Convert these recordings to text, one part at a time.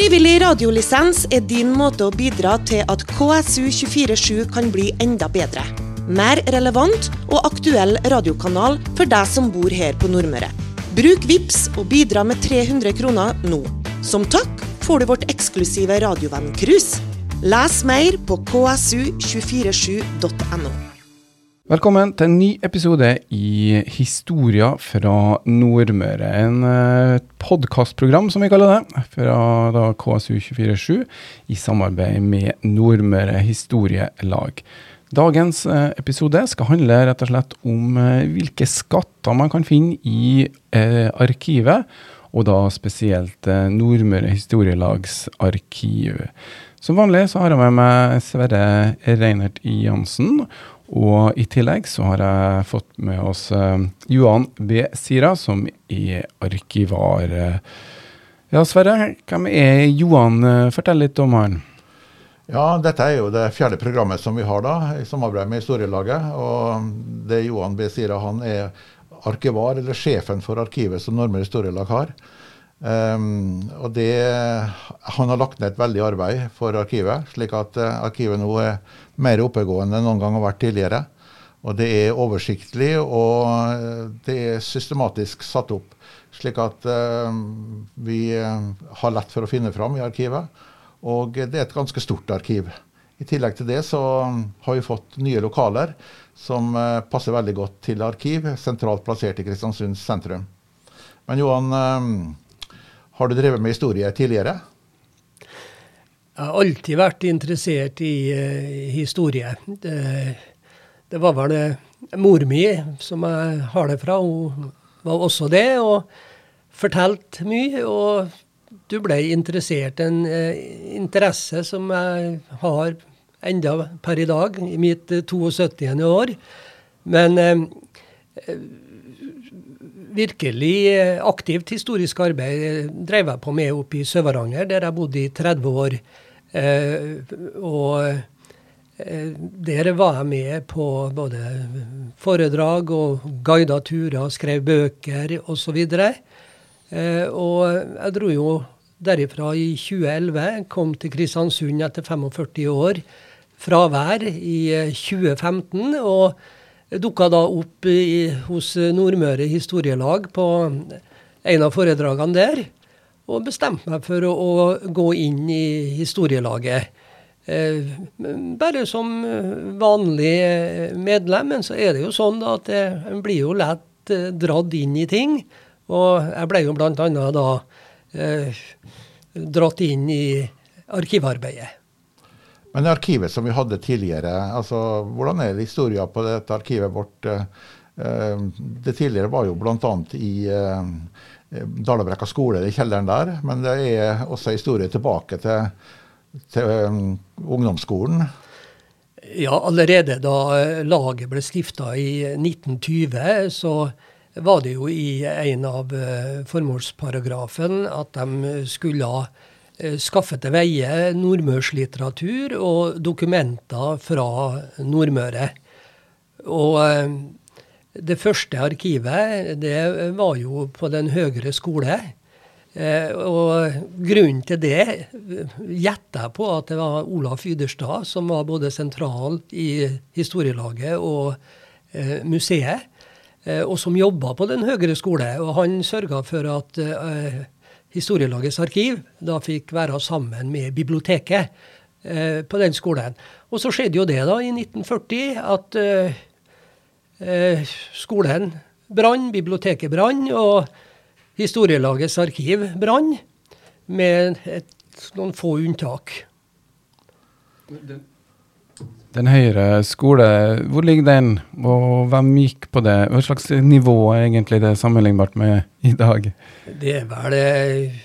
Frivillig radiolisens er din måte å bidra til at KSU247 kan bli enda bedre. Mer relevant og aktuell radiokanal for deg som bor her på Nordmøre. Bruk VIPS og bidra med 300 kroner nå. Som takk får du vårt eksklusive radiovenn-cruise. Les mer på ksu247.no. Velkommen til en ny episode i Historia fra Nordmøre. En eh, podkastprogram, som vi kaller det, fra da KSU247 i samarbeid med Nordmøre Historielag. Dagens eh, episode skal handle rett og slett om eh, hvilke skatter man kan finne i arkivet, og da spesielt Nordmøre Historielags arkiv. Som vanlig så har jeg med meg Sverre Reinert Jansen. Og i tillegg så har jeg fått med oss eh, Johan B. Sira, som er arkivar. Ja, Sverre, hvem er Johan? Fortell litt om han. Ja, dette er jo det fjerde programmet som vi har da, i samarbeid med Historielaget. Og det Johan B. Sira, han er arkivar, eller sjefen for arkivet som Nordmøre Historielag har. Um, og det, Han har lagt ned et veldig arbeid for arkivet, slik at uh, arkivet nå er mer oppegående enn noen gang har vært tidligere. Og det er oversiktlig og uh, det er systematisk satt opp, slik at uh, vi har lett for å finne fram i arkivet. Og det er et ganske stort arkiv. I tillegg til det så har vi fått nye lokaler som passer veldig godt til arkiv, sentralt plassert i Kristiansund sentrum. Men Johan, har du drevet med historie tidligere? Jeg har alltid vært interessert i uh, historie. Det, det, var vel uh, mor mi som jeg har det fra. Hun var også det, og fortalte mye. Og du ble interessert. En uh, interesse som jeg har enda per i dag, i mitt 72. år. Men virkelig eh, aktivt historisk arbeid eh, drev jeg på med oppe i Sør-Varanger, der jeg bodde i 30 år. Eh, og der var jeg med på både foredrag og guida turer, skrev bøker osv. Og, og jeg dro jo derifra i 2011, kom til Kristiansund etter 45 år fravær i 2015. og dukka da opp i, hos Nordmøre Historielag på en av foredragene der. Og bestemte meg for å, å gå inn i historielaget. Eh, bare som vanlig medlem, men så er det jo sånn at en blir jo lett eh, dratt inn i ting. Og jeg ble jo bl.a. da eh, dratt inn i arkivarbeidet. Men arkivet som vi hadde tidligere, altså, hvordan er historia på dette arkivet vårt? Eh, eh, det tidligere var jo bl.a. i eh, Dalabrekka skole, i kjelleren der. Men det er også historie tilbake til, til ungdomsskolen. Ja, allerede da laget ble stifta i 1920, så var det jo i en av formålsparagrafen at de skulle skaffe til veie nordmørslitteratur og dokumenter fra Nordmøre. Og eh, det første arkivet, det var jo på Den høyere skole. Eh, og grunnen til det gjetter jeg på at det var Olaf Yderstad som var både sentral i historielaget og museet, og som jobba på Den høyere skole. Og han sørga for at Historielagets arkiv da fikk være sammen med biblioteket eh, på den skolen. Og så skjedde jo det da i 1940 at eh, eh, skolen brann, biblioteket brann, og Historielagets arkiv brann, med et, noen få unntak. Den høyere skole, hvor ligger den, og hvem gikk på det? Hva slags nivå er egentlig det sammenlignbart med i dag? Det er vel eh,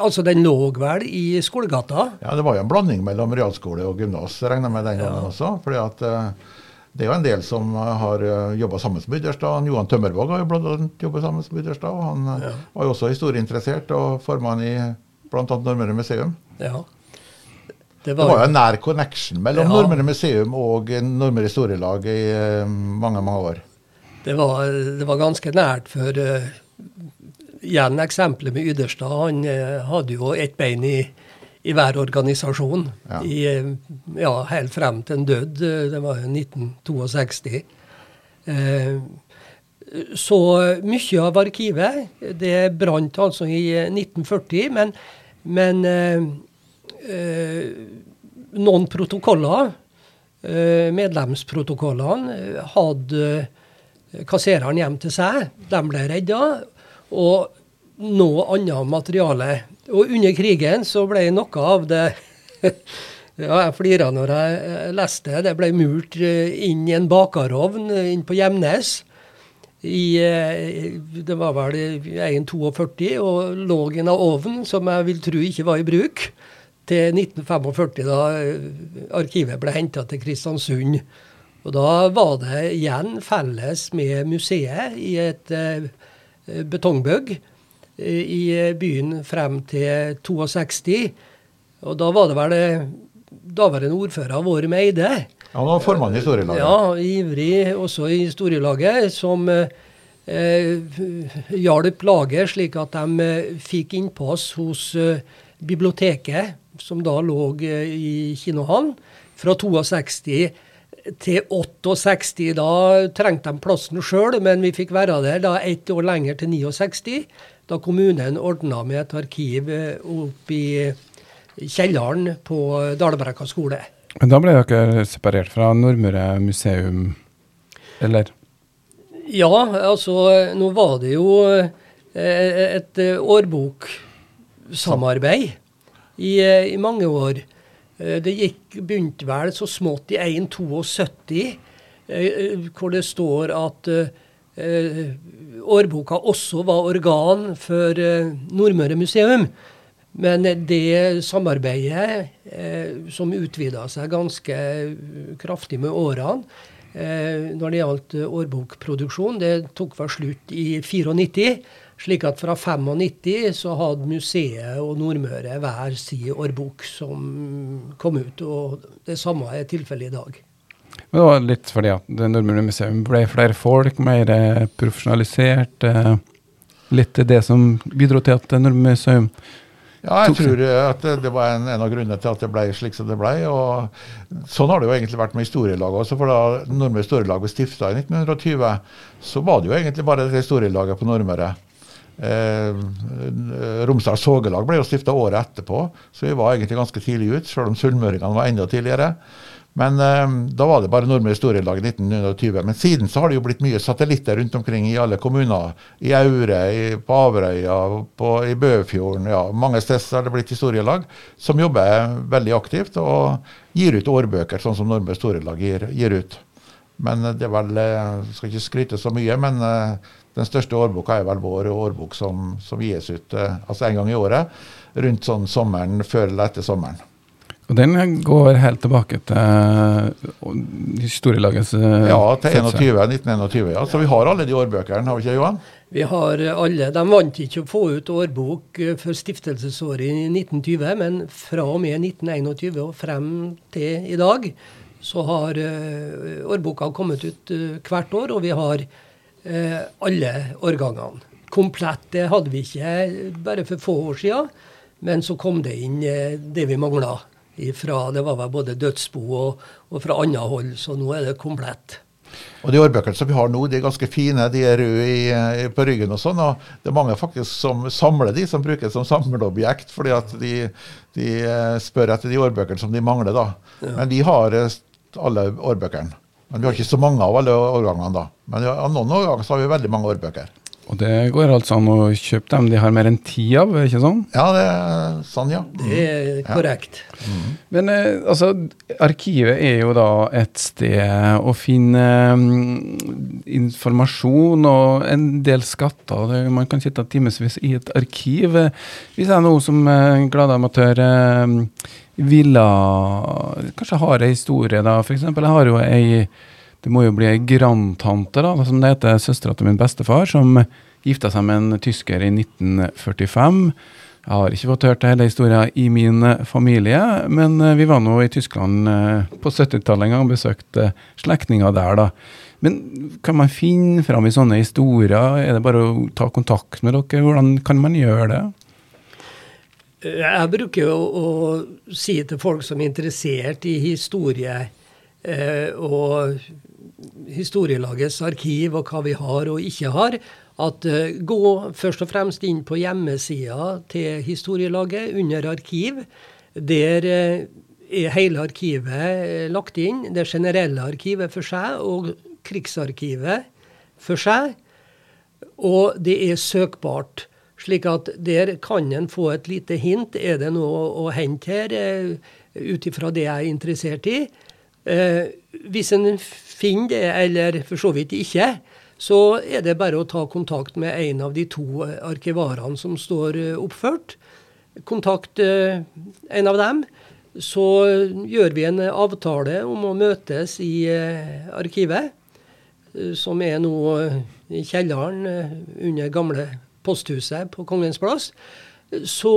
Altså, den lå vel i skolegata? Ja, det var jo en blanding mellom realskole og gymnas, regner jeg med den gangen ja. også. fordi at uh, det er jo en del som har uh, jobba sammen med Ytterstad. Johan Tømmervåg har jo bl.a. jobba sammen med Ytterstad. og Han ja. var jo også historieinteressert og formann i bl.a. Nordmøre museum. Ja. Det var, det var jo en nær connection mellom ja. Nordmøre museum og Nordmøre historielag i uh, mange mange år. Det var, det var, ganske nært, for uh, igjen eksempelet med Yderstad. Han uh, hadde jo ett bein i, i hver organisasjon Ja. i, uh, ja, helt frem til han døde. Det var jo 1962. Eh, så mye av arkivet det brant altså i 1940, men, men eh, eh, noen protokoller, eh, medlemsprotokollene, eh, hadde kassereren hjem til seg. De ble redda. Og noe annet materiale. Og under krigen så ble noe av det Ja, jeg flira når jeg eh, leste det. Ble murt eh, inn i en bakerovn eh, inn på Gjemnes. I, eh, det var vel 1,42 og lå i en ovn som jeg vil tro ikke var i bruk. Til 1945, da eh, arkivet ble henta til Kristiansund. Og da var det igjen felles med museet i et eh, betongbygg eh, i byen frem til 62. Og da var det vel daværende ordfører Vår Meide. Han var formann i historielaget. Ja, ivrig også i historielaget, som eh, hjalp laget slik at de fikk innpass hos eh, biblioteket, som da lå eh, i kinohallen, fra 62 til 68. Da trengte de plassen sjøl, men vi fikk være der da ett år lenger, til 69, da kommunen ordna med et arkiv oppi oppe i kjelleren på Dalbrekka skole. Men da ble dere separert fra Nordmøre museum, eller? Ja, altså nå var det jo eh, et eh, årboksamarbeid i, eh, i mange år. Eh, Det gikk, begynte vel så smått i 1.72, eh, hvor det står at årboka også var organ for Nordmøre museum. Men det samarbeidet, som utvida seg ganske kraftig med årene, når det gjaldt årbokproduksjon, det tok vel slutt i 94. Slik at fra 95 så hadde museet og Nordmøre hver sin årbok som kom ut. Og det samme er tilfellet i dag. Men det var litt fordi at det Nordmøre museum ble flere folk, mer eh, profesjonalisert. eh, Litt det som bidro til at Nordmøre museum Ja, jeg tror eh, at det- det var en, en av grunnene til at det ble slik som det ble. og Sånn har det jo egentlig vært med historielaget også. for Da Nordmøre historielag ble stifta i 1920, så var det jo egentlig bare det historielaget på Nordmøre. Eh, Romsdal Sågelag ble jo stifta året etterpå, så vi var egentlig ganske tidlig ut, selv om sunnmøringene var enda tidligere. Men eh, da var det bare Nordmøre historielag i 1920. Men siden så har det jo blitt mye satellitter rundt omkring i alle kommuner. I Aure, i, på Averøya, på, i Bøfjorden. ja, Mange steder har det blitt historielag som jobber veldig aktivt og gir ut årbøker, sånn som Nordmøre historielag gir, gir ut. Men eh, det er vel eh, Skal ikke skryte så mye, men eh, den største årboka er vel vår årbok som, som gis ut eh, altså en gang i året. Rundt sånn sommeren, før eller etter sommeren. Og den går helt tilbake til eh, historielagets eh, Ja, til 21, 1921. Ja. Så vi har alle de årbøkene, har vi ikke, Johan? Vi har alle, De vant ikke å få ut årbok for stiftelsesåret i 1920, men fra og med 1921 og frem til i dag, så har årboka kommet ut hvert år, og vi har alle årgangene. Komplett det hadde vi ikke bare for få år siden, men så kom det inn eh, det vi mangla. Ifra, det var vel både dødsbo og, og fra annet hold, så nå er det komplett. Og de årbøkene som vi har nå, de er ganske fine. De er røde i, i, på ryggen og sånn. Og det er mange faktisk som samler de, som bruker det som samleobjekt. Fordi at de, de eh, spør etter de årbøkene som de mangler, da. Men vi har eh, alle årbøkene. Men vi har ikke så mange av alle årgangene, da. Men av noen årganger så har vi veldig mange årbøker. Og det går altså an å kjøpe dem de har mer enn ti av, ikke sånn? Ja, det er sånn, ja. Det er korrekt. Men eh, altså, arkivet er jo da et sted å finne mm, informasjon og en del skatter. Man kan sitte timevis i et arkiv. Eh, Hvis jeg nå som eh, glad amatør eh, ville kanskje har ei historie, da. Eksempel, jeg har jo ei det må jo bli ei grandtante, da, som det heter, søstera til min bestefar, som gifta seg med en tysker i 1945. Jeg har ikke fått hørt hele historien i min eh, familie, men eh, vi var nå i Tyskland eh, på 70-tallet en gang og besøkte slektninger der, da. Men kan man finne fram i sånne historier? Er det bare å ta kontakt med dere? Hvordan kan man gjøre det? Jeg bruker jo å si til folk som er interessert i historie og historielagets arkiv og hva vi har og ikke har, at uh, gå først og fremst inn på hjemmesida til historielaget under arkiv. Der uh, er hele arkivet lagt inn. Det generelle arkivet for seg og krigsarkivet for seg. Og det er søkbart. Slik at der kan en få et lite hint. Er det noe å hente her, ut ifra det jeg er interessert i? Hvis en finner det, eller for så vidt ikke, så er det bare å ta kontakt med en av de to eh, arkivarene som står eh, oppført. Kontakt eh, en av dem. Så gjør vi en avtale om å møtes i arkivet, som er nå i kjelleren under gamle posthuset på Kongens plass. Så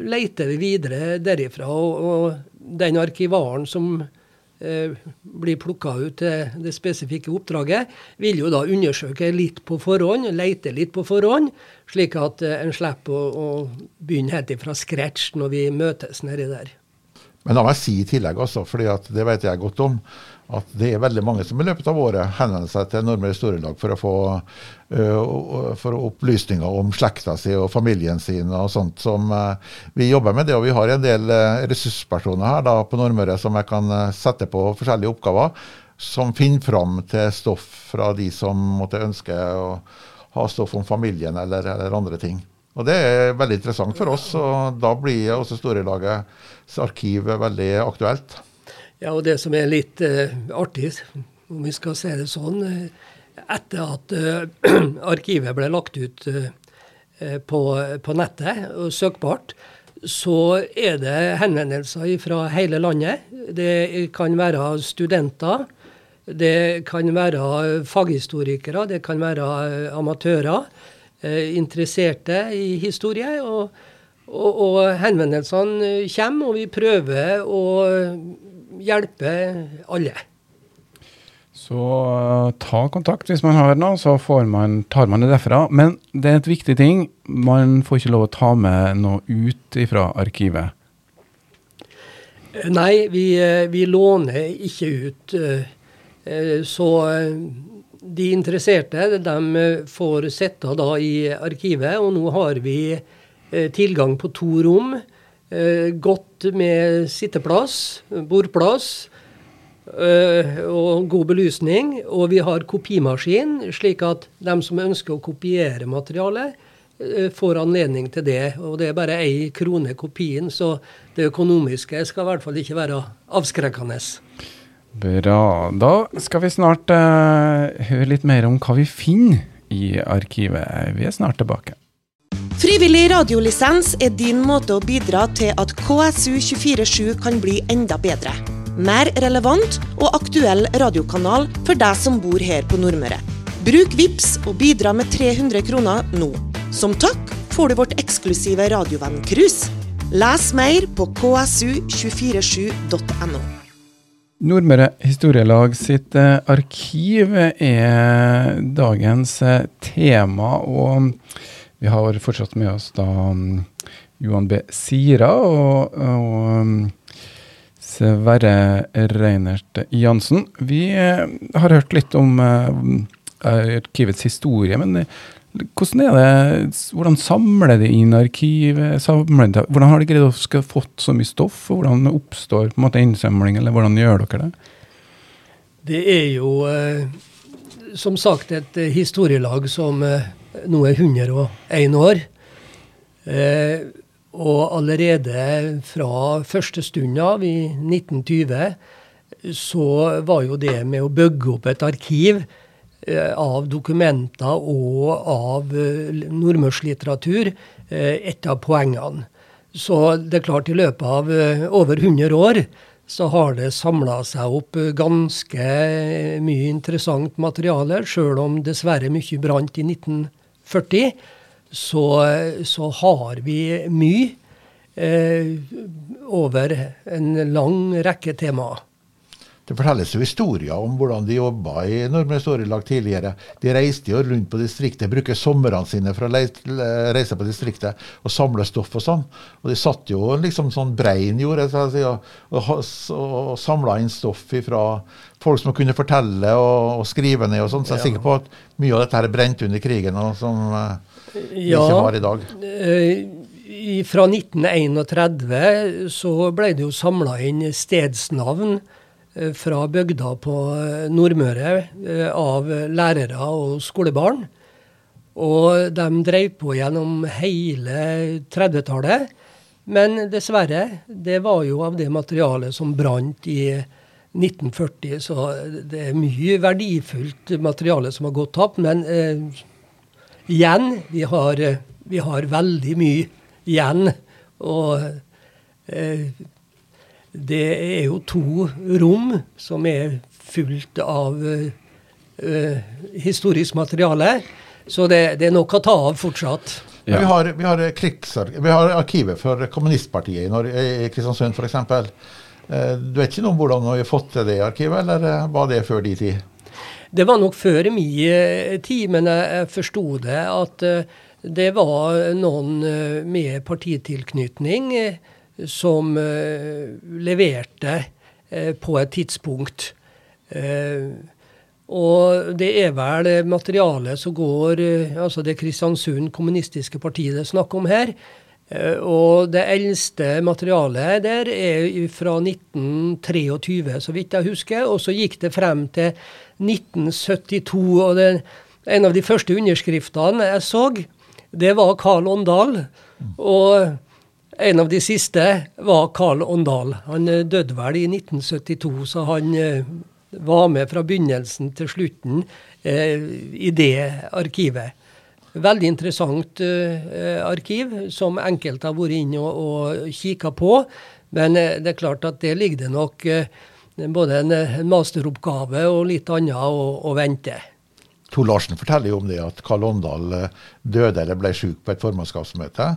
leter vi videre derifra. Og, og den arkivaren som Eh, blir plukka ut til det spesifikke oppdraget, vil jo da undersøke litt på forhånd, lete litt på forhånd, slik at eh, en slipper å, å begynne helt fra scratch når vi møtes nedi der. Men la meg si i tillegg altså, for det vet jeg godt om, at det er veldig mange som i løpet av året henvender seg til Nordmøre historielag for å få uh, for opplysninger om slekta si og familien sin og sånt. som uh, Vi jobber med det, og vi har en del uh, ressurspersoner her da, på Nordmøre som jeg kan sette på forskjellige oppgaver, som finner fram til stoff fra de som måtte ønske å ha stoff om familien eller, eller andre ting. Og Det er veldig interessant for oss, og da blir også Storelagets arkiv veldig aktuelt. Ja, og det som er litt uh, artig, om vi skal se det sånn uh, Etter at uh, arkivet ble lagt ut på, på, nettet og søkbart, så er det henvendelser fra hele landet. Det kan være studenter. Det kan være faghistorikere, det kan være amatører interesserte i historie. og og, og henvendelsene kommer, og vi prøver å hjelpe alle. Så uh, ta kontakt hvis man har noe, så man, tar man det derfra. Men det er et viktig ting. Man får ikke lov å ta med noe ut fra arkivet. Nei, vi, eh, vi låner ikke ut. Eh, så de interesserte de får sitte da i arkivet, og nå har vi tilgang på to rom Eh, godt med sitteplass, bordplass eh, og god belysning. Og vi har kopimaskin, slik at de som ønsker å kopiere materialet, eh, får anledning til det. Og det er bare ei krone kopien, så det økonomiske skal i hvert fall ikke være avskrekkende. Bra. Da skal vi snart uh, høre litt mer om hva vi finner i arkivet. Vi er snart tilbake. Frivillig radiolisens er din måte å bidra til at KSU247 kan bli enda bedre. Mer relevant og aktuell radiokanal for deg som bor her på Nordmøre. Bruk VIPS og bidra med 300 kroner nå. Som takk får du vårt eksklusive radiovenn-cruise. Les mer på ksu247.no. Nordmøre Historielag sitt eh, arkiv er dagens eh, tema. og vi har fortsatt med oss da um, Johan B. Sira og, og um, Sverre Reinert Jansen. Vi uh, har hørt litt om uh, arkivets historie, men uh, hvordan det, hvordan samler de inn arkivet? De, hvordan har de greid å fått så mye stoff? og Hvordan oppstår på en måte innsamling, eller hvordan gjør dere det? Det er jo som sagt et historielag som nå er 101 år. Eh, og allerede fra første stund av, i 1920, så var jo det med å bygge opp et arkiv eh, av dokumenter og av eh, nordmørslitteratur eh, et av poengene. Så det er klart, i løpet av eh, over 100 år så har det samla seg opp ganske mye interessant materiale, sjøl om dessverre mye brant i 1940. så, så har vi mye eh, over en lang rekke temaer. Det fortelles jo historier om hvordan de jobba i Nordmøre Historielag tidligere. De reiste jo rundt på distriktet, bruker somrene sine for å reise på distriktet og samle stoff og sånn. Og de satt jo liksom sånn Brein gjorde, si, og, og, og samla inn stoff fra folk som kunne fortelle og, og skrive ned og sånn. Så jeg er sikker på at mye av dette her brente under krigen, og som eh, vi ja, ikke har i dag. Eh, fra 1931 så ble det jo samla inn stedsnavn Eh, fra bygda på eh, Nordmøre eh, av lærere og skolebarn. Og de drev på gjennom hele 30-tallet. Men dessverre, det var jo av det materialet som brant i 1940. Så det er mye verdifullt materiale som har gått tapt. Men eh, igjen, vi har, vi har, veldig mye igjen. Og eh, det er jo to rom som er fullt av uh, historisk materiale. Så det, det, er nok å ta av fortsatt. Ja. Vi, har, vi, har vi, har, arkivet for kommunistpartiet i, Norge, i Kristiansund f.eks. Uh, du vet ikke noe om hvordan vi har fått til det arkivet, eller var det før de tid? Det var nok før min tid, men jeg, forsto det at uh, det var noen med partitilknytning som eh, leverte eh, på et tidspunkt. Eh, og det er vel materialet som går Altså det Kristiansund kommunistiske partiet det er snakk om her. Og det eldste materialet der er fra 1923, så vidt jeg husker. Og så gikk det frem til 1972. Og det, en av de første underskriftene jeg så, det var Karl Åndal. Og en av de siste var Karl Åndal. Han eh, døde vel i 1972, så han eh, var med fra begynnelsen til slutten eh, i det arkivet. Veldig interessant eh, arkiv, som enkelte har vært inne og, og kikka på. Men eh, det er klart at det ligger det nok eh, både en, en, masteroppgave og litt annet å, å vente. Tor Larsen forteller jo om det at Karl Åndal døde eller ble syk på et formannskapsmøte.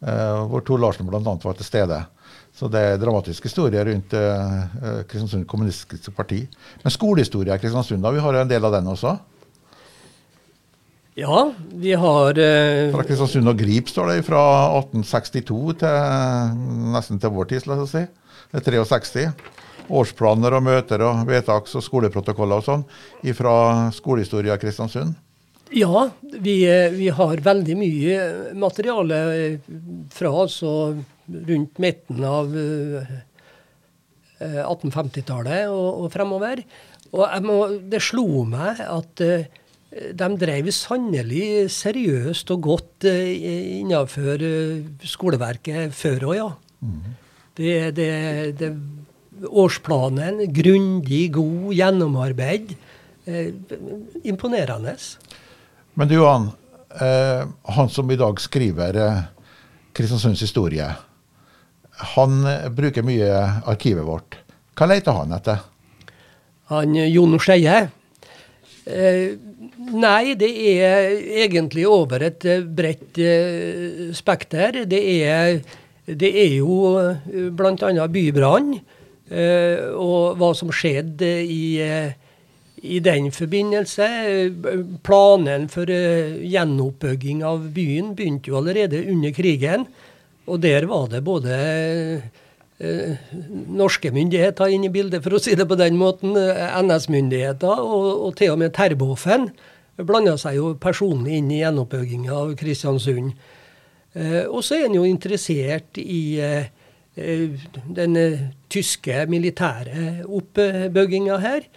Eh, hvor Tor Larsen bl.a. var til stede. Så det er dramatiske historier rundt uh, Kristiansund kommunistiske parti. Men skolehistorie i Kristiansund, da, vi har en del av den også? Ja, vi har uh, Fra Kristiansund og Grip står det, fra 1862 til nesten til vår tid, la oss si. Det er 63. Årsplaner og møter og vedtaks- og skoleprotokoller og sånn fra skolehistorie i Kristiansund. Ja, vi, vi, har veldig mye materiale fra altså rundt midten av 1850-tallet eh, og, og, fremover. Og må, det slo meg at de drev sannelig seriøst og godt innenfor skoleverket før òg, ja. Mm. Det, det, det, årsplanen, grundig, god, gjennomarbeid. imponerende. Men du Johan, eh, han som i dag skriver eh, Kristiansunds historie, han eh, bruker mye arkivet vårt. Hva leter han etter? Han eh, Jon Skeie? Eh, nei, det er egentlig over et eh, bredt spekter. Det er, det er jo bl.a. bybrann og hva som skjedde i i den forbindelse, planen for uh, gjenoppbygging av byen begynte jo allerede under krigen. Og der var det både eh, norske myndigheter inne i bildet, for å si det på den måten. NS-myndigheter og, og, til og med Terboven blanda seg jo personlig inn i gjenoppbygginga av Kristiansund. Eh, og så er en jo interessert i den tyske militære oppbygginga her.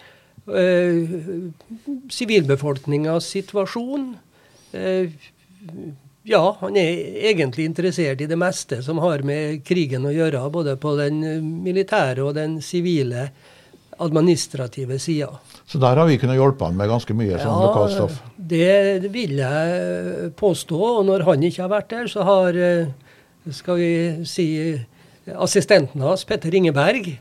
Eh, sivilbefolkningas situasjon. Eh, ja, han er egentlig interessert i det meste som har med krigen å gjøre, både på den militære og den sivile administrative sida. Så der har vi kunnet hjelpe han med ganske mye sånn ja, lokalstoff? Det vil jeg påstå. Og når han ikke har vært der, så har eh, skal vi si assistenten hans, Petter Ingeberg,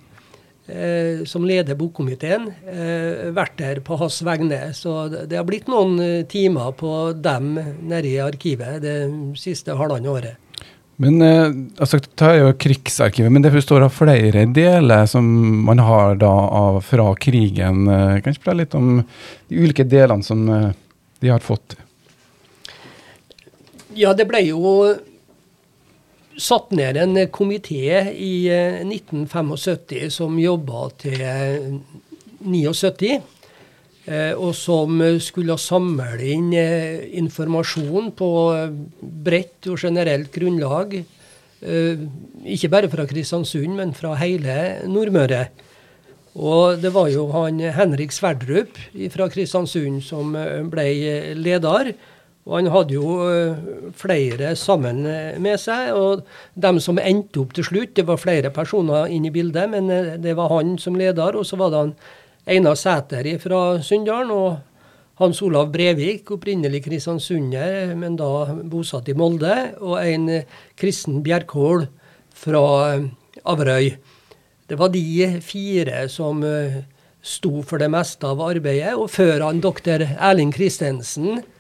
eh, som leder bokkomiteen, eh, vært der på hans vegne. Så det, det har blitt noen eh, timer på dem nede i arkivet det siste halvannet året. Men eh, altså, Det er jo Krigsarkivet, men det består av flere deler som man har da av fra krigen. Eh, kan du litt om de ulike delene som de har fått? Ja, det ble jo satt ned en komité i 1975 som jobba til 79. Og som skulle samle inn informasjon på bredt og generelt grunnlag. Ikke bare fra Kristiansund, men fra hele Nordmøre. Og det var jo han Henrik Sverdrup fra Kristiansund som ble leder. Og han hadde jo flere sammen med seg. Og dem som endte opp til slutt, det var flere personer inne i bildet, men det var han som leder. Og så var det han Einar Sæter fra Sunndalen og Hans Olav Brevik, opprinnelig kristiansunder, men da bosatt i Molde. Og en Kristen Bjerkål fra Averøy. Det var de fire som sto for det meste av arbeidet. Og før han doktor Erling Christensen eh,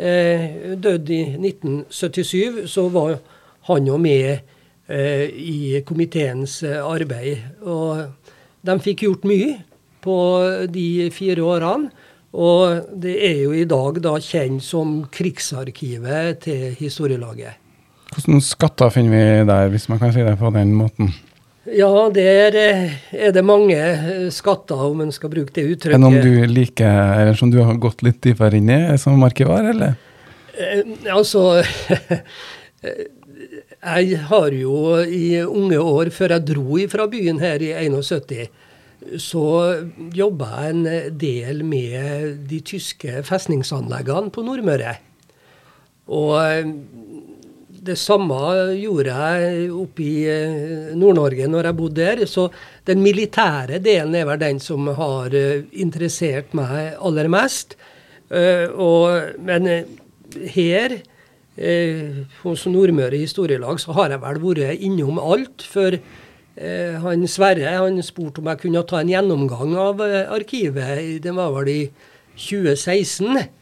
døde i 1977, så var han jo med eh, i komiteens arbeid. Og de fikk gjort mye på de fire årene. Og det er jo i dag da kjent som Krigsarkivet til historielaget. Hvilke skatter finner vi der, hvis man kan si det på den måten? Ja, der er det mange skatter, om en skal bruke det uttrykket. Enn om du liker, eller som du har gått litt dypere inn i som arkivar, eller? Eh, altså Jeg har jo i unge år, før jeg dro fra byen her i 71, så jobba jeg en del med de tyske festningsanleggene på Nordmøre. Og det samme gjorde jeg oppe i Nord-Norge når jeg bodde der. Så den militære delen er vel den som har interessert meg aller mest. Og, men her eh, hos Nordmøre Historielag så har jeg vel vært innom alt. For eh, han Sverre han spurte om jeg kunne ta en gjennomgang av eh, arkivet. Det var vel i 2016.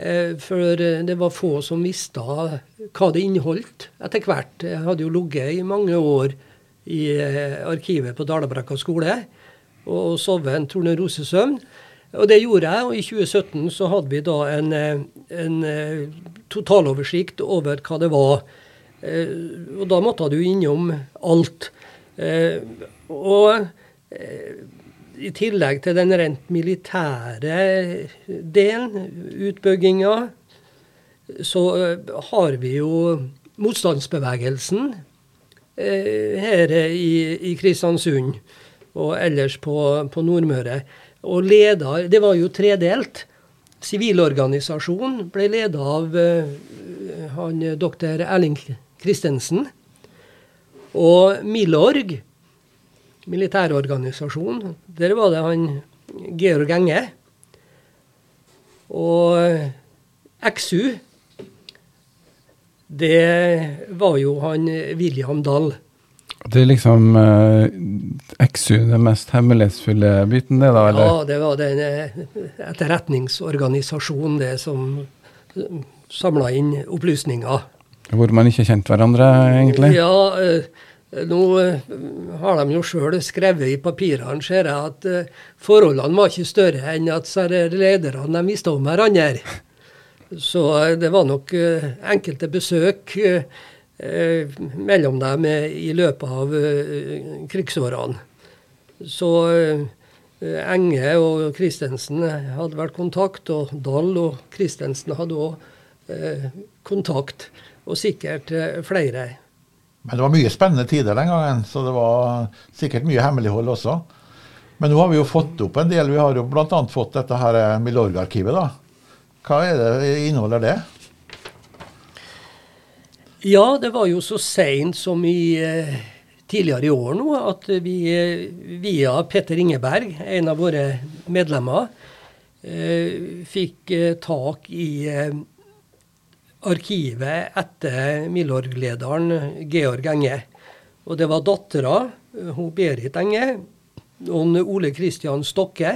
For det var få som visste hva det inneholdt etter hvert. Jeg hadde jo ligget i mange år i arkivet på Dalabrekka skole og sovet en tornerosesøvn. Og det gjorde jeg, og i 2017 så hadde vi da en, en totaloversikt over hva det var. Og da måtte du innom alt. Og i tillegg til den rent militære delen, utbygginga, så har vi jo motstandsbevegelsen her i, i Kristiansund og ellers på, på Nordmøre. Og leder Det var jo tredelt. Sivilorganisasjonen ble ledet av uh, han doktor Erling Christensen. Og Milorg, militærorganisasjon, der var det han Georg Enge. Og XU, det var jo han William Dahl. Det er liksom uh, XU, den mest hemmelighetsfulle biten, det da? eller? Ja, det var den etterretningsorganisasjonen det som samla inn opplysninger. Hvor man ikke kjente hverandre, egentlig? Ja, uh, nå uh, har de jo sjøl skrevet i papirene, ser jeg, at forholdene var ikke større enn at lederne de visste om hverandre. Så det var nok enkelte besøk Eh, mellom dem i løpet av eh, krigsårene. Så eh, Enge og Christensen hadde vært kontakt, og Dahl og Christensen hadde òg kontakt. Og sikkert flere. Men det var mye spennende tider den gangen, så det var sikkert mye hemmelighold også. Men nå har vi jo fått opp en del. Vi har jo bl.a. fått dette her Milorg-arkivet. da. Hva er det, inneholder det? Ja, det var jo så seint som i eh, tidligere i år nå at vi eh, via Petter Ingeberg, en av våre medlemmer, eh, fikk eh, tak i eh, arkivet etter Milorg-lederen Georg Enge. Og det var dattera, Berit Enge, og Ole Kristian Stokke,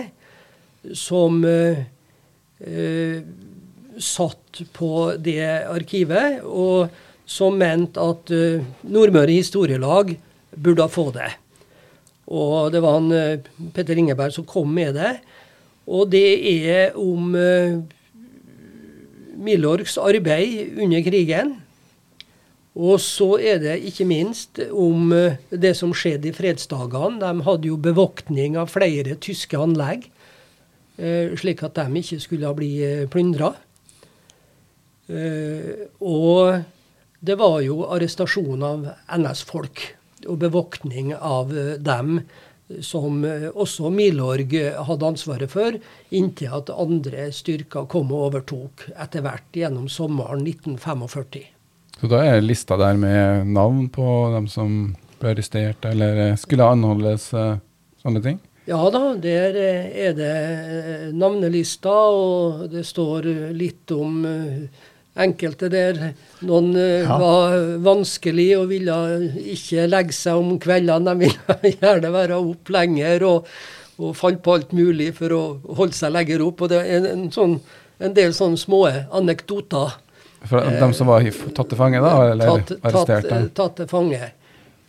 som uh, uh, satt på det arkivet, og som mente at uh, Nordmøre Historielag burde få det. Og det var han Petter Ingeberg som kom med det. Og det er om Milorgs arbeid under krigen. Og så er det ikke minst om eh, det som skjedde i fredsdagene. De hadde jo bevoktning av flere tyske anlegg, eh, slik at de ikke skulle bli eh, plyndra. Og det var jo arrestasjon av NS-folk og bevoktning av dem som også Milorg hadde ansvaret for, inntil at andre styrker kom og overtok etter hvert gjennom sommeren 1945. Så da er lista der med navn på dem som ble arrestert, eller skulle anholdes, eh, sånne ting? Ja da, der eh, er det eh, navnelista, og det står litt om enkelte der. Noen ja. var vanskelig og ville ikke legge seg om kveldene. De ville gjerne være opp lenger og, og falt på alt mulig for å holde seg lenger opp. Og det er en, sånn, en del sånne små anekdoter for de som var tatt til fange, da? Eller tatt, arrestert? Tatt, tatt til fange.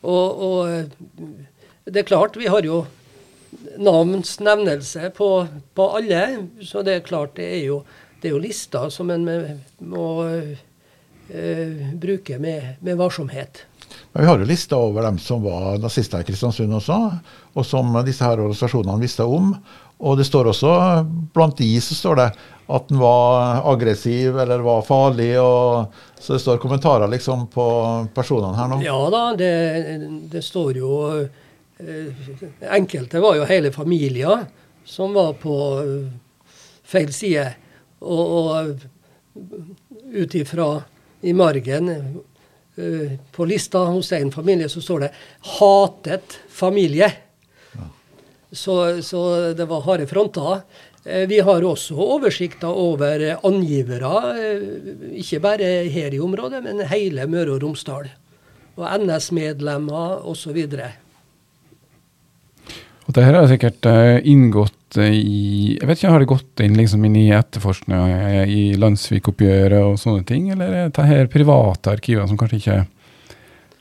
Og, og, eh, det er klart, vi har jo navns nevnelse på, på, alle. Så det er klart, det er jo, det er jo lister som en må uh, bruke med, med varsomhet. Men Vi har jo lista over dem som var nazister i Kristiansund også, og som disse her organisasjonene visste om. Og det står også, blant de så står det at den var aggressiv eller var farlig. og Så det står kommentarer liksom på personene her nå? Ja da, det, det står jo eh, Enkelte var jo hele familier som var på eh, feil side. Og, og ut ifra i margen eh, på lista hos en familie så står det 'hatet familie'. Så, så, det var harde fronter. Eh, vi har også oversikter over angivere, eh, ikke bare her i området, men hele Møre og Romsdal. Og NS-medlemmer osv. Og det her har sikkert eh, inngått i Jeg vet ikke, Har det gått inn, liksom, inn i etterforskninga i Landsvik-oppgjøret og sånne ting, eller er det her private arkiver som kanskje ikke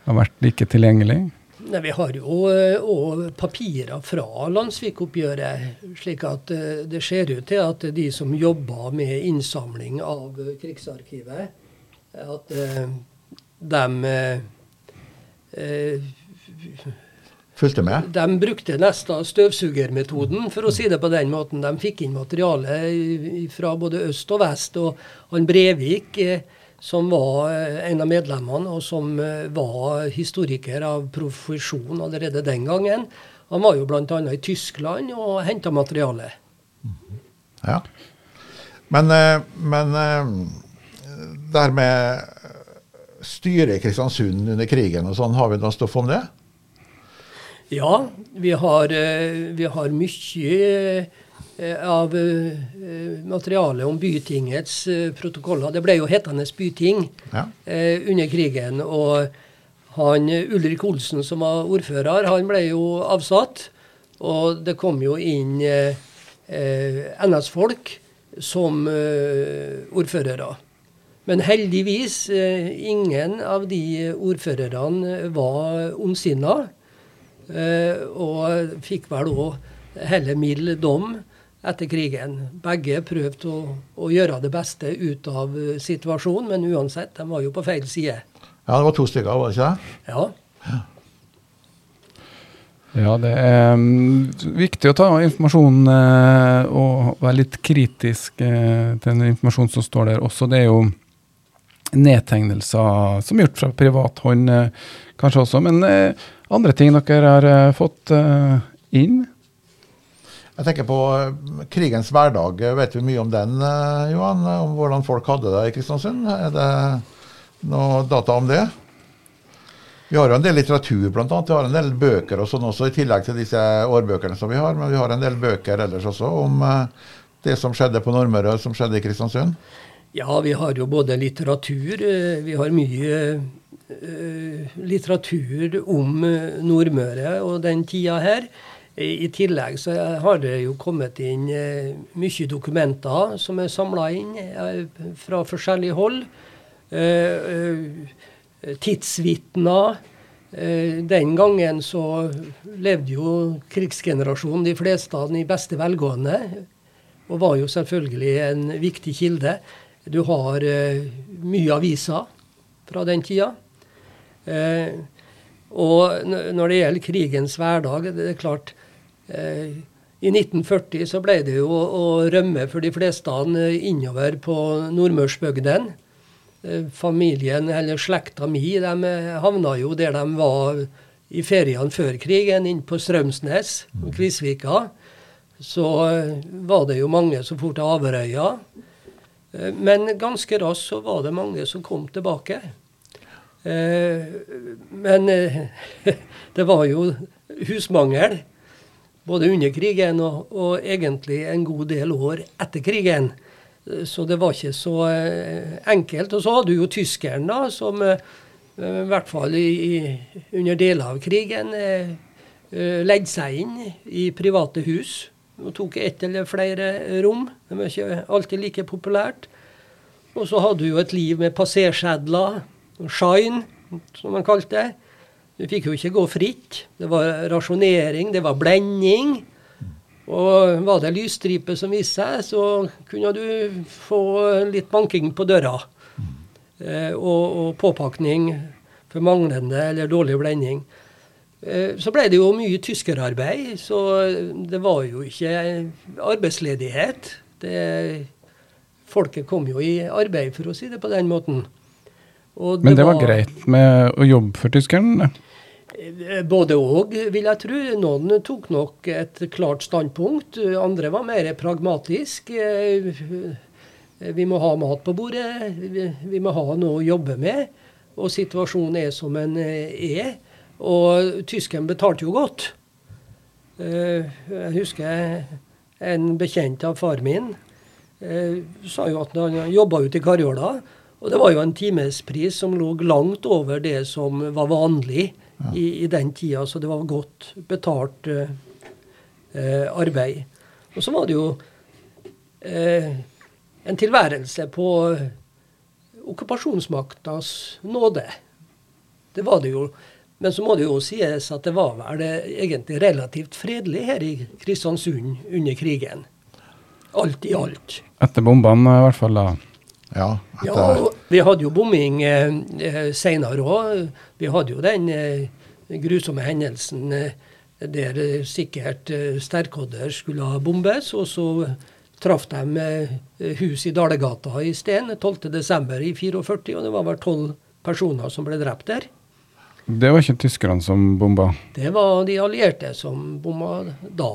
har vært like tilgjengelig? Nei, Vi har jo òg eh, papirer fra Landsvik-oppgjøret. slik at eh, det ser ut til at de som jobber med innsamling av Krigsarkivet, at de eh, Fulgte med? De brukte nesten støvsugermetoden, for å si det på den måten. De fikk inn materiale fra både øst og vest. Og han Brevik som var eh, en av medlemmene, og som eh, var historiker av profesjon allerede den gangen. Han var jo bl.a. i Tyskland og henta materiale. Ja. Men, eh, men det her med styret i Kristiansund under krigen og sånn, har vi noe stoff om det? Ja, vi har, vi har mye Eh, av uh, materialet om Bytingets protokoller. Det ble jo hetende Byting ja. under krigen. Og han Ulrik Olsen, som var ordfører, han ble jo avsatt. Og det kom jo inn NS-folk som ordførere. Men heldigvis, ingen av de ordførerne var ondsinna. Og fikk vel òg heller mild dom etter krigen. Begge prøvde å, å, gjøre det beste ut av eh, situasjonen, men uansett, de var jo på feil side. Ja, det var to stykker, var det ikke det? Ja. ja. Ja, det er um, viktig å ta informasjon uh, og være litt kritisk til den informasjonen som står der også. Det er jo nedtegnelser som er gjort fra privat hånd, kanskje også. Men andre ting dere har fått inn? Jeg tenker på eh, krigens hverdag. Vet vi mye om den, eh, Johan? Om hvordan folk hadde det i Kristiansund? Er det noe data om det? Vi har jo en del litteratur, bl.a. Vi har en del bøker og sånn også, i tillegg til disse årbøkene som vi har. Men vi har en del bøker ellers også om eh, det som skjedde på Nordmøre, som skjedde i Kristiansund. Ja, vi har jo både litteratur Vi har mye litteratur om Nordmøre og den tida her. I, tillegg så har det jo kommet inn eh, mye dokumenter som er samla inn eh, fra forskjellige hold. Eh, eh, tidsvitner. Eh, den gangen så levde jo krigsgenerasjonen, de fleste av den, i beste velgående. Og var jo selvfølgelig en viktig kilde. Du har eh, mye aviser fra den tida. Og når det gjelder krigens hverdag, det er klart Eh, I 1940 så ble det jo å rømme for de fleste innover på nordmørsbygdene. Eh, familien, eller slekta mi, de eh, havna jo der de var i feriene før krigen, inn på Strømsnes, Kvisvika. Så var det jo mange som for til Averøya. Men ganske raskt så var det mange som kom tilbake. Men det var jo husmangel både under krigen og, og, egentlig en god del år etter krigen. Så det var ikke så eh, enkelt. Og så hadde du jo tyskeren, da, som eh, i hvert fall i, under deler av krigen leide seg inn i private hus og tok ett eller flere rom. Det var ikke alltid like populært. Og så hadde du jo et liv med passersedler, shine, som man kalte det. Du fikk jo ikke gå fritt. Det var rasjonering, det var blending. Og var det lysstripe som viste seg, så kunne du få litt banking på døra. Eh, og, og, påpakning for manglende eller dårlig blending. Eh, så ble det jo mye tyskerarbeid, så det var jo ikke arbeidsledighet. Det, folket kom jo i arbeid, for å si det på den måten. Det Men det var, var, greit med å jobbe for tyskerne? Eh, både òg, vil jeg tro. Noen tok nok et klart standpunkt. Andre var mer pragmatisk. Eh, vi må ha mat på bordet. Vi må ha noe å jobbe med. Og situasjonen er som den er. Og tyskeren betalte jo godt. Eh, jeg husker en bekjent av far min sa jo at han jobba ute i Karjola. Og det var jo en timespris som lå langt over det som var vanlig ja. i, i, den tida. Så det var godt betalt eh, eh, arbeid. Og så var det jo eh, en tilværelse på okkupasjonsmaktas nåde. Det var det jo. Men så må det jo sies at det var vel egentlig relativt fredelig her i Kristiansund under krigen. Alt i alt. Etter bombene i hvert fall, da. Ja, ja vi hadde jo bombing eh, eh seinere òg. Vi hadde jo den eh, grusomme hendelsen eh, der eh, sikkert eh, Sterkodder skulle ha bombes, og så traff de eh, hus i Dalegata i Sten 12.12. i 44, og det var vel tolv personer som ble drept der. Det var ikke tyskerne som bomba? Det var de allierte som bomba da.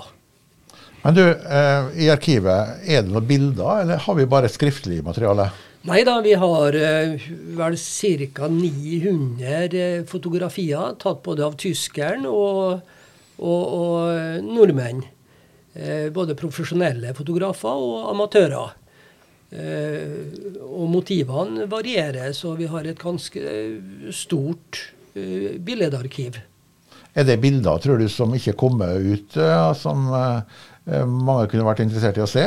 Men du, eh, i arkivet, er det noen bilder, eller har vi bare skriftlig materiale? Nei da, vi har uh, vel ca. 900 uh, fotografier tatt både av tyskeren og, og, og nordmenn. Uh, både profesjonelle fotografer og amatører. Eh, og motivene varierer, så vi har et ganske stort billedarkiv. Er det bilder, tror du, som ikke kommer ut, som mange kunne vært interessert i å se?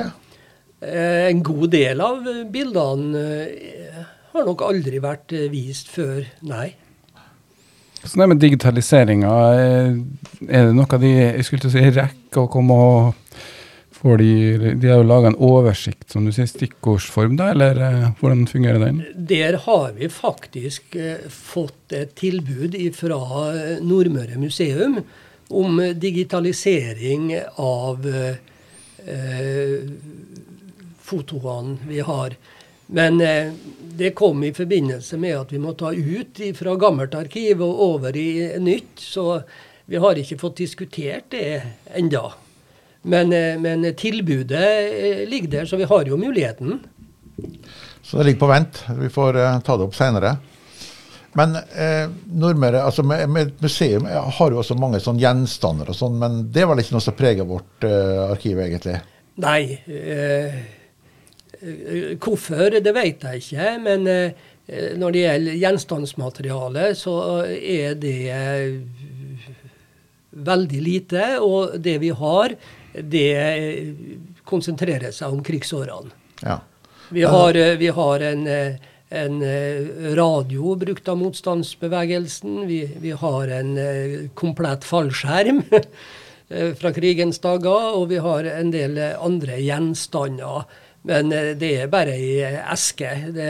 Eh, en god del av bildene eh, har nok aldri vært eh, vist før, nei. Så det med digitaliseringa, er det noe de jeg skulle si, rekker å komme og får de, de har jo laga en oversikt, som du sier, stikkordsform, da, eller hvordan fungerer den? Der har vi faktisk fått et tilbud fra Nordmøre museum om digitalisering av eh, fotoene vi har. Men eh, det kom i forbindelse med at vi må ta ut fra gammelt arkiv og over i nytt. Så vi har ikke fått diskutert det enda. Men, eh, men tilbudet eh, ligger der, så vi har jo muligheten. Så det ligger på vent. Vi får eh, ta det opp seinere. Men eh, Nordmøre, altså med, med, museum har jo også mange sånne gjenstander og sånn, men det er vel ikke noe som preger vårt eh, arkiv, egentlig? Nei. Eh, Eh, hvorfor, det vet jeg ikke. Men eh, når det gjelder gjenstandsmateriale, så er det veldig lite. Og det vi har, det konsentrerer seg om krigsårene. Ja. Vi har, vi har en, en, radio brukt av motstandsbevegelsen. Vi, vi har en komplett fallskjerm fra krigens dager. Og vi har en del andre gjenstander. Men det er bare ei eske. Det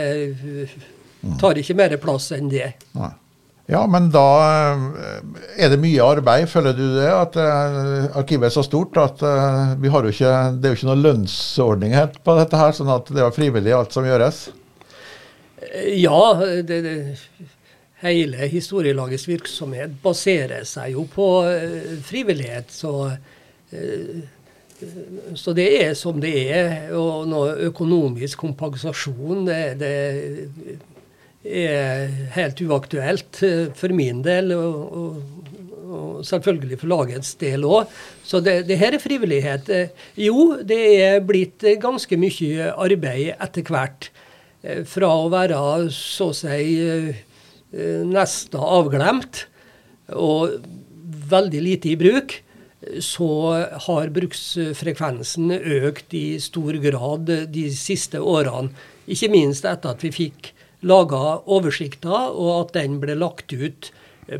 tar ikke mer plass enn det. Nei. Ja, men da eh, er det mye arbeid, føler du det? At arkivet er så stort at vi har jo ikke, det er jo ikke noen lønnsordning på dette her, sånn at det er frivillig alt som gjøres? Ja, det, det, hele historielagets virksomhet baserer seg jo på frivillighet. Så, så, det er som det er. Og noe økonomisk kompensasjon, det, det er helt uaktuelt eh, for min del, og, og, og selvfølgelig for lagets del òg. Så det, det, her er frivillighet. Eh, jo, det er blitt ganske mye arbeid etter hvert. Eh, fra å være så å si nesten avglemt og veldig lite i bruk, så har bruksfrekvensen økt i stor grad de siste årene. Ikke minst etter at vi fikk laga oversikter, og at den ble lagt ut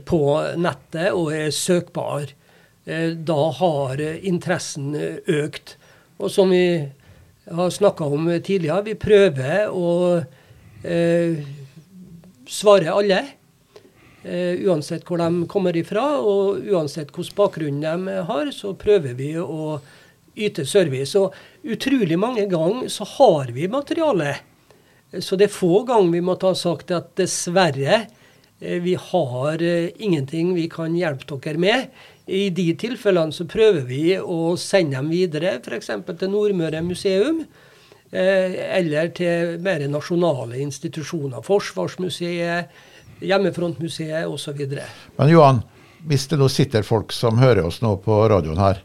på nettet og er søkbar. Eh, da har interessen økt. Og som vi har snakka om tidligere, vi prøver å eh, svare alle. Uh, uansett hvor de kommer ifra, og uansett hvilken bakgrunn de har, så prøver vi å yte service. Og utrolig mange ganger så har vi materiale så det er få ganger vi måtte ha sagt at dessverre, eh, vi har eh, ingenting vi kan hjelpe dere med. I de tilfellene så prøver vi å sende dem videre, f.eks. til Nordmøre museum. Eh, eller til mer nasjonale institusjoner. Forsvarsmuseet, Hjemmefrontmuseet osv. Men Johan, hvis det nå sitter folk som hører oss nå på radioen her,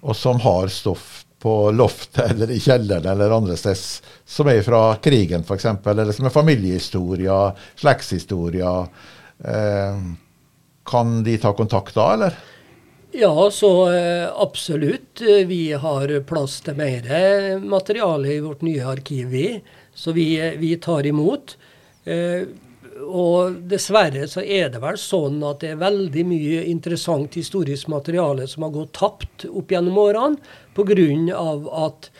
og som har stoff på loftet eller i kjelleren eller andre steder, som er fra krigen f.eks., eller som er familiehistorier, slektshistorier. Eh, kan de ta kontakt da, eller? Ja, så eh, absolutt. Vi har plass til mer materiale i vårt nye arkiv, vi. Så vi, vi tar imot. Eh, og dessverre så er det vel sånn at det er veldig mye interessant historisk materiale som har gått tapt opp gjennom årene pga. at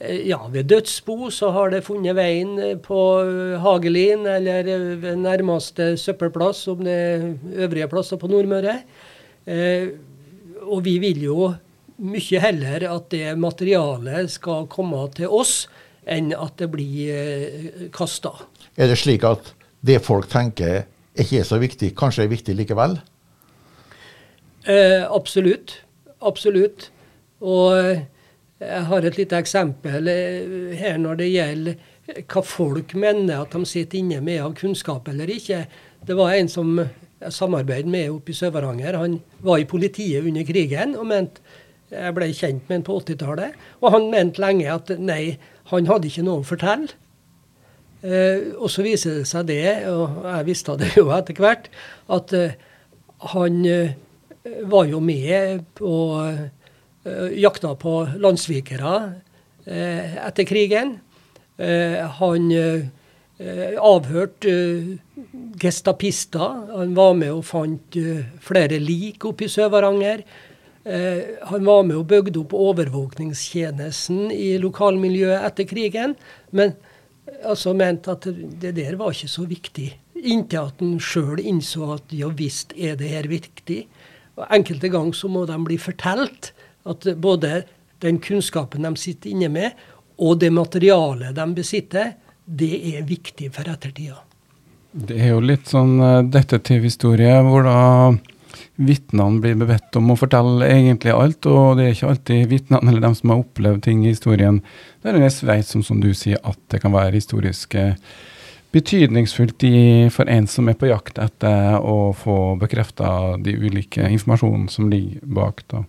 eh, ja, ved dødsbo så har det funnet veien på Hagelin eller ved nærmeste søppelplass, som det er øvrige plasser på Nordmøre. Eh, og vi vil jo mye heller at det materialet skal komme til oss, enn at det blir eh, kasta. Er det slik at det folk tenker ikke er så viktig, kanskje er viktig likevel? Eh, absolutt. Absolutt. Og eh, jeg har et lite eksempel eh, her når det gjelder hva folk mener at de sitter inne med av kunnskap eller ikke. Det var en som jeg samarbeidet med oppe i Sør-Varanger. Han var i politiet under krigen og mente jeg ble kjent med ham på 80-tallet. Og han mente lenge at nei, han hadde ikke noe å fortelle. Eh, og så viser det seg det, og jeg visste det jo etter hvert, at eh, han eh, var jo med på jakta på landssvikere etter krigen. Han avhørte gestapister. Han var med og fant flere lik oppe i Sør-Varanger. han var med og bygde opp overvåkningstjenesten i lokalmiljøet etter krigen. men altså mente at det der var ikke så viktig. Inntil at en sjøl innså at ja visst er det her viktig. Og Enkelte ganger så må de bli fortalt at både den kunnskapen de sitter inne med, og det materialet de besitter, det er viktig for ettertida. Det er jo litt sånn uh, detektivhistorie hvor da vitnene blir bedt om å fortelle egentlig alt, og det er ikke alltid vitnene eller dem som har opplevd ting i historien, der en vet, som, som du sier, at det kan være historisk eh, betydningsfullt i, for en som er på jakt etter å få bekrefta de ulike informasjonen som ligger bak. da.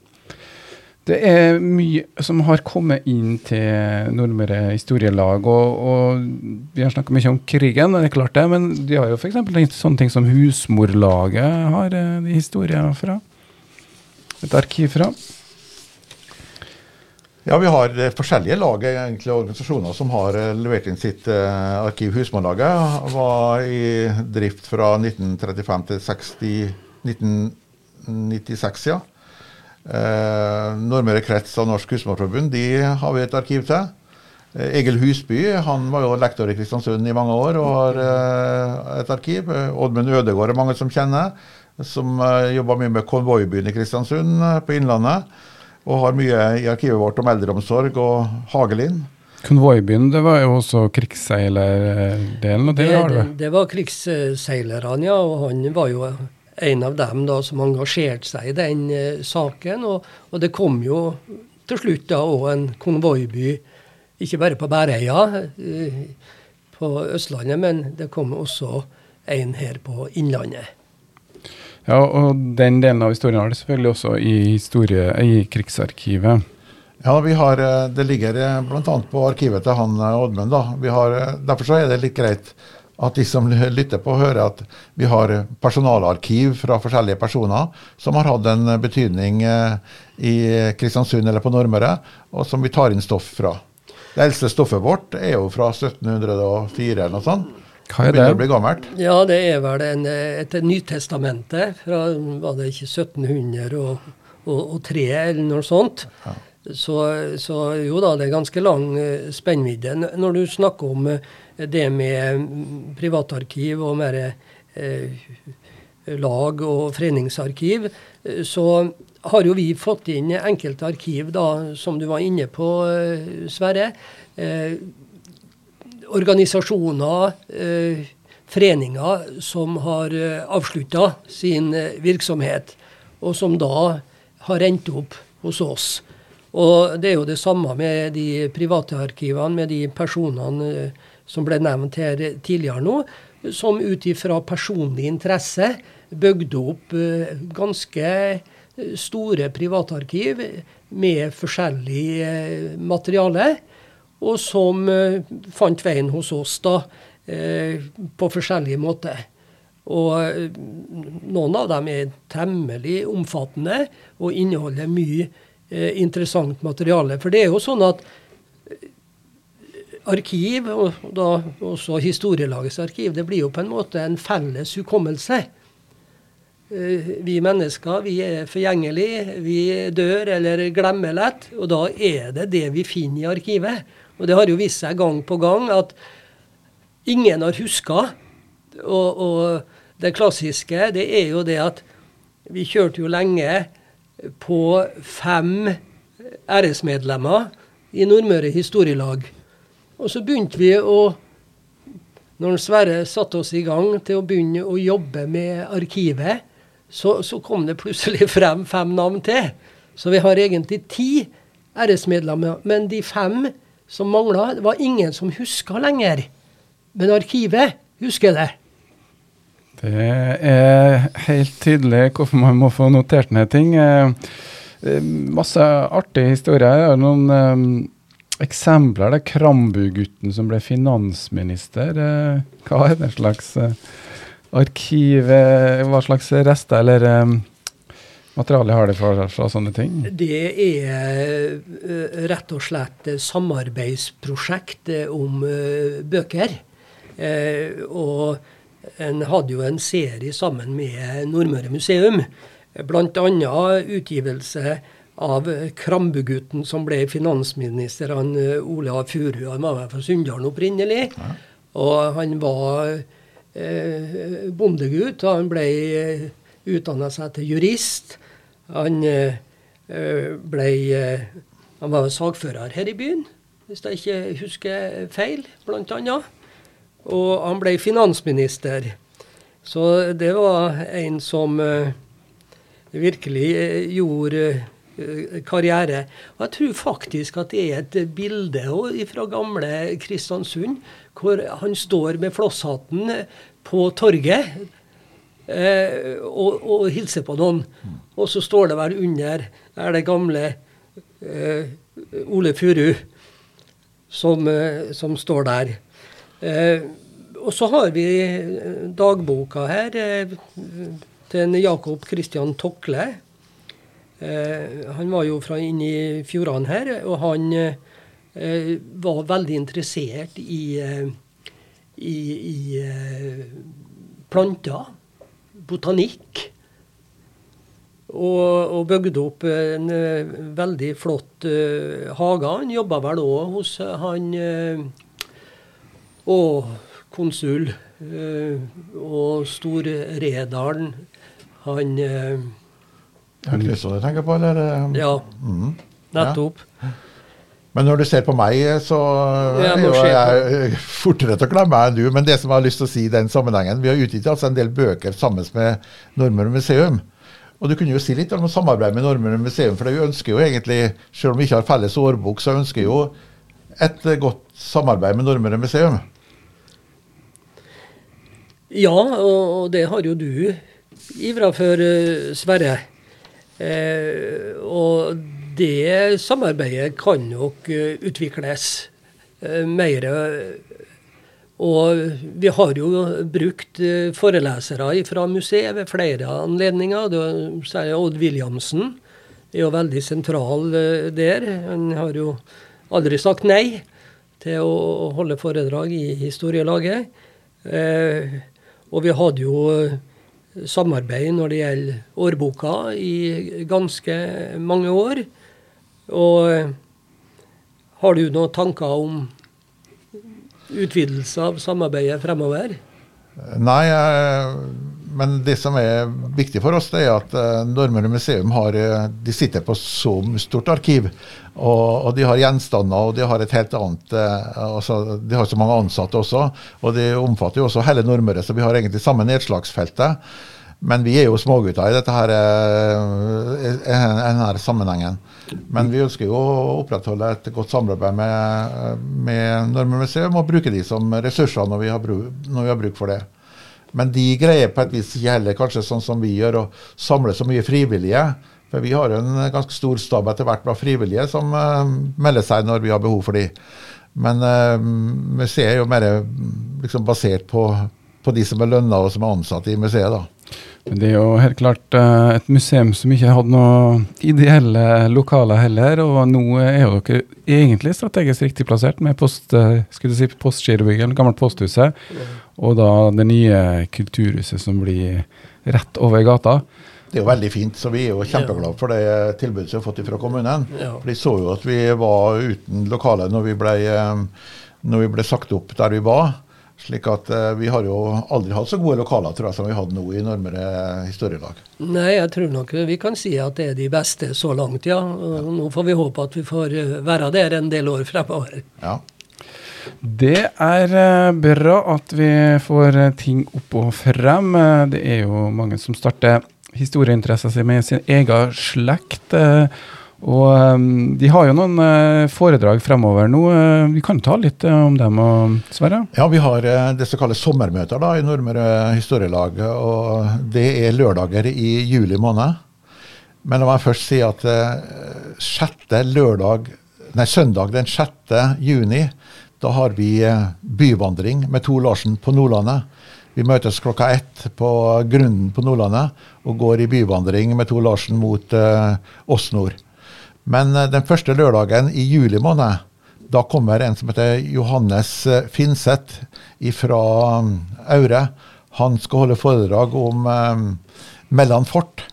Det er mye som har kommet inn til Nordmøre historielag, og, og vi har snakka mye om krigen, og det er klart det, men de har jo f.eks. sånne ting som Husmorlaget har eh, de historier fra. Et arkiv fra? Ja, Vi har eh, forskjellige lag, egentlig organisasjoner som har eh, levert inn sitt eh, arkiv. Husmorlaget var i drift fra 1935 til 60, 1996. ja. Uh, Nordmøre krets og Norsk Husmorforbund de har vi et arkiv til. Uh, Egil Husby han var jo lektor i Kristiansund i mange år og har et arkiv. Oddmund Ødegård er mange som kjenner, som eh, jobba mye med konvoibyen i Kristiansund på Innlandet og har mye i arkivet vårt om eldreomsorg og Hagelin. Konvoibyen, det var jo også krigsseilerdelen? Det, det, det var krigsseilerne, ja. Og han var jo en av dem da som engasjerte seg i den eh, saken. Og, og, det kom jo til slutt da òg en konvoiby, ikke bare på Bæreia eh, på Østlandet, men det kom også en her på Innlandet. Ja, og den delen av historien har det selvfølgelig også i, historie, i krigsarkivet. Ja, har, eh, Det ligger eh, bl.a. på arkivet til han eh, Har, Derfor så er det litt greit at de som lytter på, hører at vi har personalarkiv fra forskjellige personer som har hatt en betydning i Kristiansund eller på Nordmøre, og som vi tar inn stoff fra. Det eldste stoffet vårt er jo fra 1704 eller noe sånt. Hva er det? det bli gammelt. Ja, det er vel en, et Nytestamente fra var det ikke 1703 eller noe sånt. Ja. Så, så, jo da, det er ganske lang eh, spennvidde. Når du snakker om eh, det med privatarkiv og mer eh, lag- og foreningsarkiv, eh, så har jo vi fått inn enkelte arkiv, da, som du var inne på, Sverre. Eh, organisasjoner, eh, foreninger som har eh, avslutta sin eh, virksomhet, og som da har endt opp hos oss. Og Det er jo det samme med de private arkivene, med de personene som ble nevnt her tidligere nå, som ut ifra personlig interesse bygde opp ganske store privatarkiv med forskjellig materiale og som eh, fant veien hos oss da eh, på forskjellige måter. Og eh, noen av dem er temmelig omfattende og inneholder mye interessant materiale. For det er jo sånn at arkiv, og da også historielagets arkiv, det blir jo på en måte en felles hukommelse. Vi mennesker vi er forgjengelige, vi dør eller glemmer lett. Og da er det det vi finner i arkivet. Og det har jo vist seg gang på gang at ingen har huska. Og, og, det klassiske det er jo det at vi kjørte jo lenge på fem æresmedlemmer i Nordmøre Historielag. Og så begynte vi å Når Sverre satte oss i gang til å begynne å jobbe med arkivet, så, så kom det plutselig frem fem navn til. Så vi har egentlig ti æresmedlemmer. Men de fem som mangla. Det var ingen som huska lenger. Men arkivet husker det. Det er helt tydelig hvorfor man må få notert ned ting. Eh, eh, masse artige historier. Noen um, eksempler. Det er Krambu-gutten som ble finansminister. Hva er det slags arkiv Hva slags rester eller materiale har de fra, fra sånne ting? Det er rett og slett samarbeidsprosjekt eh, om bøker. Og en hadde jo en serie sammen med Nordmøre museum. Bl.a. utgivelse av Krambugutten, som ble finansminister. Han Ola Furu han var fra Sunndalen opprinnelig. Ja. Og han var bondegutt. og Han ble utdanna seg til jurist. Han eh, eh, ble eh, Han var sagfører her i byen, hvis jeg ikke husker feil, blant annet. Og han ble finansminister. Så det var en som virkelig gjorde karriere. Og jeg tror faktisk at det er et bilde fra gamle Kristiansund, hvor han står med flosshatten på torget eh, og, og hilser på noen. Og så står det vel under er det gamle eh, Ole Furu som, eh, som står der. Eh, og så har vi dagboka her eh, til Jakob Christian Tokle. Eh, han var jo fra inn i fjordene her, og han eh, var veldig interessert i, eh, i, i planter, botanikk. Og, og bygde opp en uh, veldig flott uh, hage. Han jobba vel òg hos uh, han og konsul og Stor-Redalen. Han Er Kristian du tenker på, eller? Ja, mm. nettopp. Men når du ser på meg, så er jo jeg jeg fortere til å glemme enn du. Men det som jeg har lyst til å si i den sammenhengen Vi har utgitt altså en del bøker sammen med Nordmøre museum. Og du kunne jo si litt om samarbeid med Nordmøre museum, for vi ønsker jo egentlig, selv om vi ikke har felles årbok, så ønsker vi jo et godt samarbeid med Nordmøre museum. Ja, og, og det har jo du ivra for, eh, Sverre. Eh, og det samarbeidet kan nok eh, utvikles eh, mer. Og vi har jo brukt forelesere fra museet ved flere anledninger. Særlig Odd Williamsen er jo veldig sentral der. Han har jo aldri sagt nei til å holde foredrag i historielaget. Og vi hadde jo samarbeid når det gjelder årboka i ganske mange år. Og har du noen tanker om utvidelse av samarbeidet fremover? Nei, eh, men det som er viktig for oss, det er at eh, Nordmøre museum har, eh, de sitter på så stort arkiv. Og, og de har gjenstander, og de har et helt annet eh, altså, De har så mange ansatte også. Og de omfatter jo også hele Nordmøre, så vi har egentlig samme nedslagsfeltet. Men vi er jo smågutter i dette her, denne sammenhengen. Men vi ønsker jo å opprettholde et godt samarbeid med, med Nordmøre museum og bruke de som ressurser når vi har bruk, når vi har bruk for det. Men de greier på et vis ikke heller kanskje sånn som vi gjør, å samle så mye frivillige. For vi har jo en ganske stor stab etter hvert med frivillige som uh, melder seg når vi har behov for de. Men uh, museet er jo mer liksom, basert på, på de som er lønna og som er ansatt i museet. da. Men Det er jo helt klart uh, et museum som ikke hadde noe ideelle lokaler heller, og nå er jo dere egentlig strategisk riktig plassert med post, uh, si, Postgirobygget, gammelt posthuset, og da det nye kulturhuset som blir rett over gata. Det er jo veldig fint, så vi er jo kjempeglade for det tilbudet vi har fått fra kommunen. Ja. For De så jo at vi var uten lokale når vi ble, eh, når vi ble sagt opp der vi var. Slik at eh, vi har jo aldri hatt så gode lokaler tror jeg, som vi hadde nå i Nordmøre historielag. Nei, jeg tror nok vi kan si at det er de beste så langt, ja. ja. nå får vi håpe at vi får eh, være der en del år fremover. Ja. Det er eh, bra at vi får eh, ting opp og frem. Eh, Det er jo mange som starter historieinteressen sin med sin egen slekt. Og de har jo noen foredrag fremover nå. Vi kan ta litt om dem, Sverre? Ja, vi har det som kalles sommermøter da, i Nordmøre historielag. og Det er lørdager i juli måned. Men la meg først si at sjette lørdag, nei, søndag den 6. juni, da har vi eh, byvandring med Tor Larsen på Nordlandet. Vi møtes klokka ett på Grunnen på Nordlandet og går i byvandring med Tor Larsen mot Åsnord. Men eh, den første lørdagen i juli måned, da kommer en som heter Johannes Finseth fra Aure. Han skal holde foredrag om uh, Mellan fort.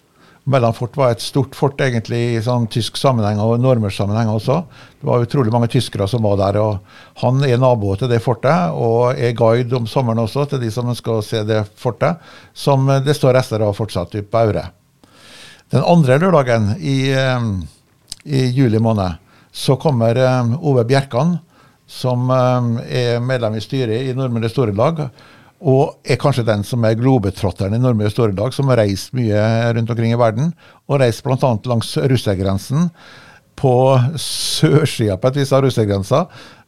Mellan fort var et stort fort egentlig i sånn tysk sammenheng og nordmørsk sammenheng også. Det var utrolig mange tyskere som var der. og Han er nabo til det fortet og er guide om sommeren også til de som ønsker å se det fortet, som det står rester av fortsatt på Aure. Den andre lørdagen i, eh, i juli måned så kommer eh, Ove Bjerkan, som eh, er medlem i styret i Nordmøre Storelag, og er kanskje den som er globetrotteren i Nordmøre Storelag, som har reist mye rundt omkring i verden, og reist bl.a. langs russergrensen på sørsida på et vis av russergrensa,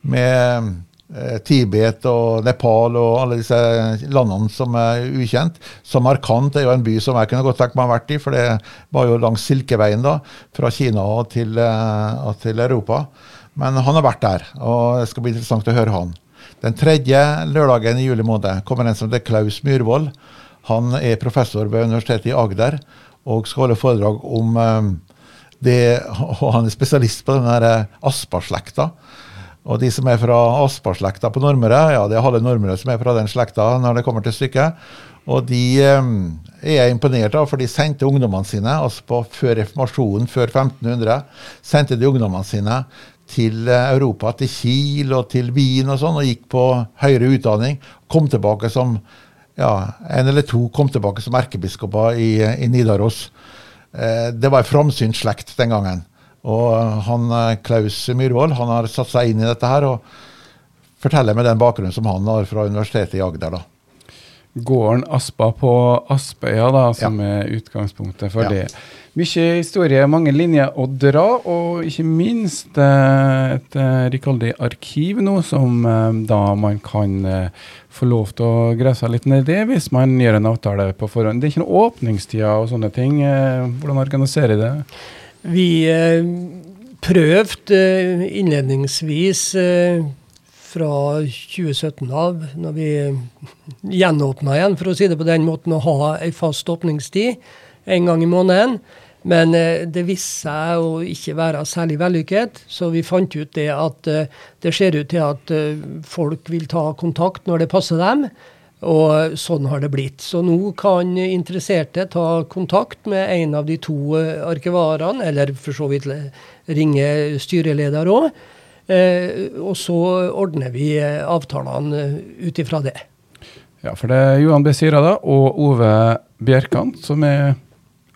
med eh, Tibet og Nepal og alle disse landene som er ukjent. Samarkand er jo en by som jeg kunne godt tenkt meg å ha vært i, for det var jo langs Silkeveien da, fra Kina og til, eh, og til Europa. Men han har vært der, og det skal bli interessant å høre han. Den tredje lørdagen i juli måned kommer en som heter Klaus Myhrvold. Han er professor ved Universitetet i Agder og skal holde foredrag om eh, Det, og han er spesialist på den der Aspa-slekta. Og de som er fra Aspar-slekta på Nordmøre, ja, det er halve Nordmøre som er fra den slekta når det kommer til stykket. Og de eh, er jeg imponert av, for de sendte ungdommene sine, altså på, før reformasjonen, før 1500, sendte de ungdommene sine til eh, Europa, til Kiel og til Wien og sånn, og gikk på høyere utdanning. Kom tilbake som ja, en eller to kom tilbake som erkebiskoper i, i Nidaros. Eh, det var ei framsynt slekt den gangen. Og han, eh, Klaus Myhrvold han har satt seg inn i dette her og forteller med den bakgrunnen som han har fra Universitetet i Agder. da. Gården Aspa på Aspøya, da, som ja. er utgangspunktet for ja. det. Mye historie, mange linjer å dra, og ikke minst eh, et eh, rikholdig arkiv nå, som eh, da man kan få lov til å greie seg litt ned i det hvis man gjør en avtale på forhånd. Det er ikke noen åpningstider og sånne ting. Hvordan organiserer det? Vi prøvde innledningsvis fra 2017 av, når vi gjenåpna igjen, for å si det på den måten, å ha ei fast åpningstid en gang i måneden. Men eh, det viste seg å ikke være særlig vellykket, så vi fant ut det at eh, det ser ut til at eh, folk vil ta kontakt når det passer dem. Og sånn har det blitt. Så nå kan interesserte ta kontakt med en av de to arkivarene, eller for så vidt ringe styreleder òg. Eh, og så ordner vi avtalene ut ifra det. Ja, for det er Johan B. Sira da, og Ove Bjerkant som er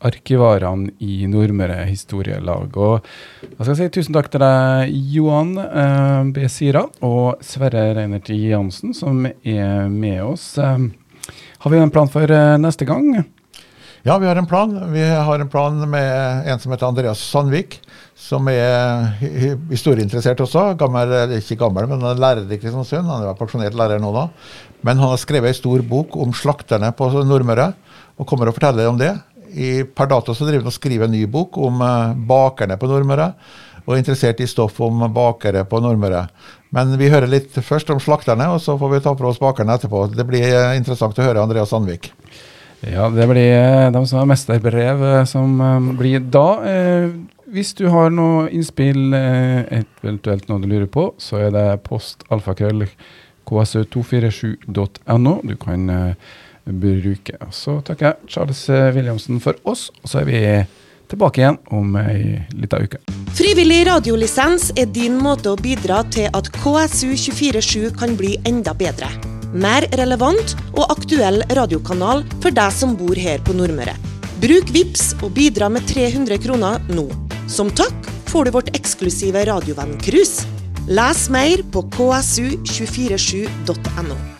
arkivarene i Nordmøre Historielag. Og jeg skal si tusen takk til deg, Johan eh, B. Sira og Sverre Reinert Jansen, som er med oss. Eh, har vi en plan for eh, neste gang? Ja, vi har en plan. Vi har en plan med en som heter Andreas Sandvik, som er historieinteressert også. Gammel, ikke gammel, men han er lærer i Kristiansund. Han er pensjonert lærer nå, da. Men han har skrevet ei stor bok om slakterne på Nordmøre, og kommer og forteller om det i, per dato så driver han og skriver en ny bok om uh, bakerne på Nordmøre. Og er interessert i stoff om bakere på Nordmøre. Men vi hører litt først om slakterne, og så får vi ta for oss bakerne etterpå. Det blir uh, interessant å høre Andreas Sandvik. Ja, det blir uh, de som har mesterbrev som blir da. Hvis du har noe innspill, eventuelt noe du lurer på, så er det postalfakrøll ksu247.no. Du kan bruke. Så takker jeg Charles Williamsen for oss, og så er vi tilbake igjen om ei lita uke. Frivillig radiolisens er din måte å bidra til at KSU247 kan bli enda bedre. Mer relevant og aktuell radiokanal for deg som bor her på Nordmøre. Bruk VIPS og bidra med 300 kroner nå. Som takk får du vårt eksklusive radiovenn-cruise. Les mer på ksu247.no.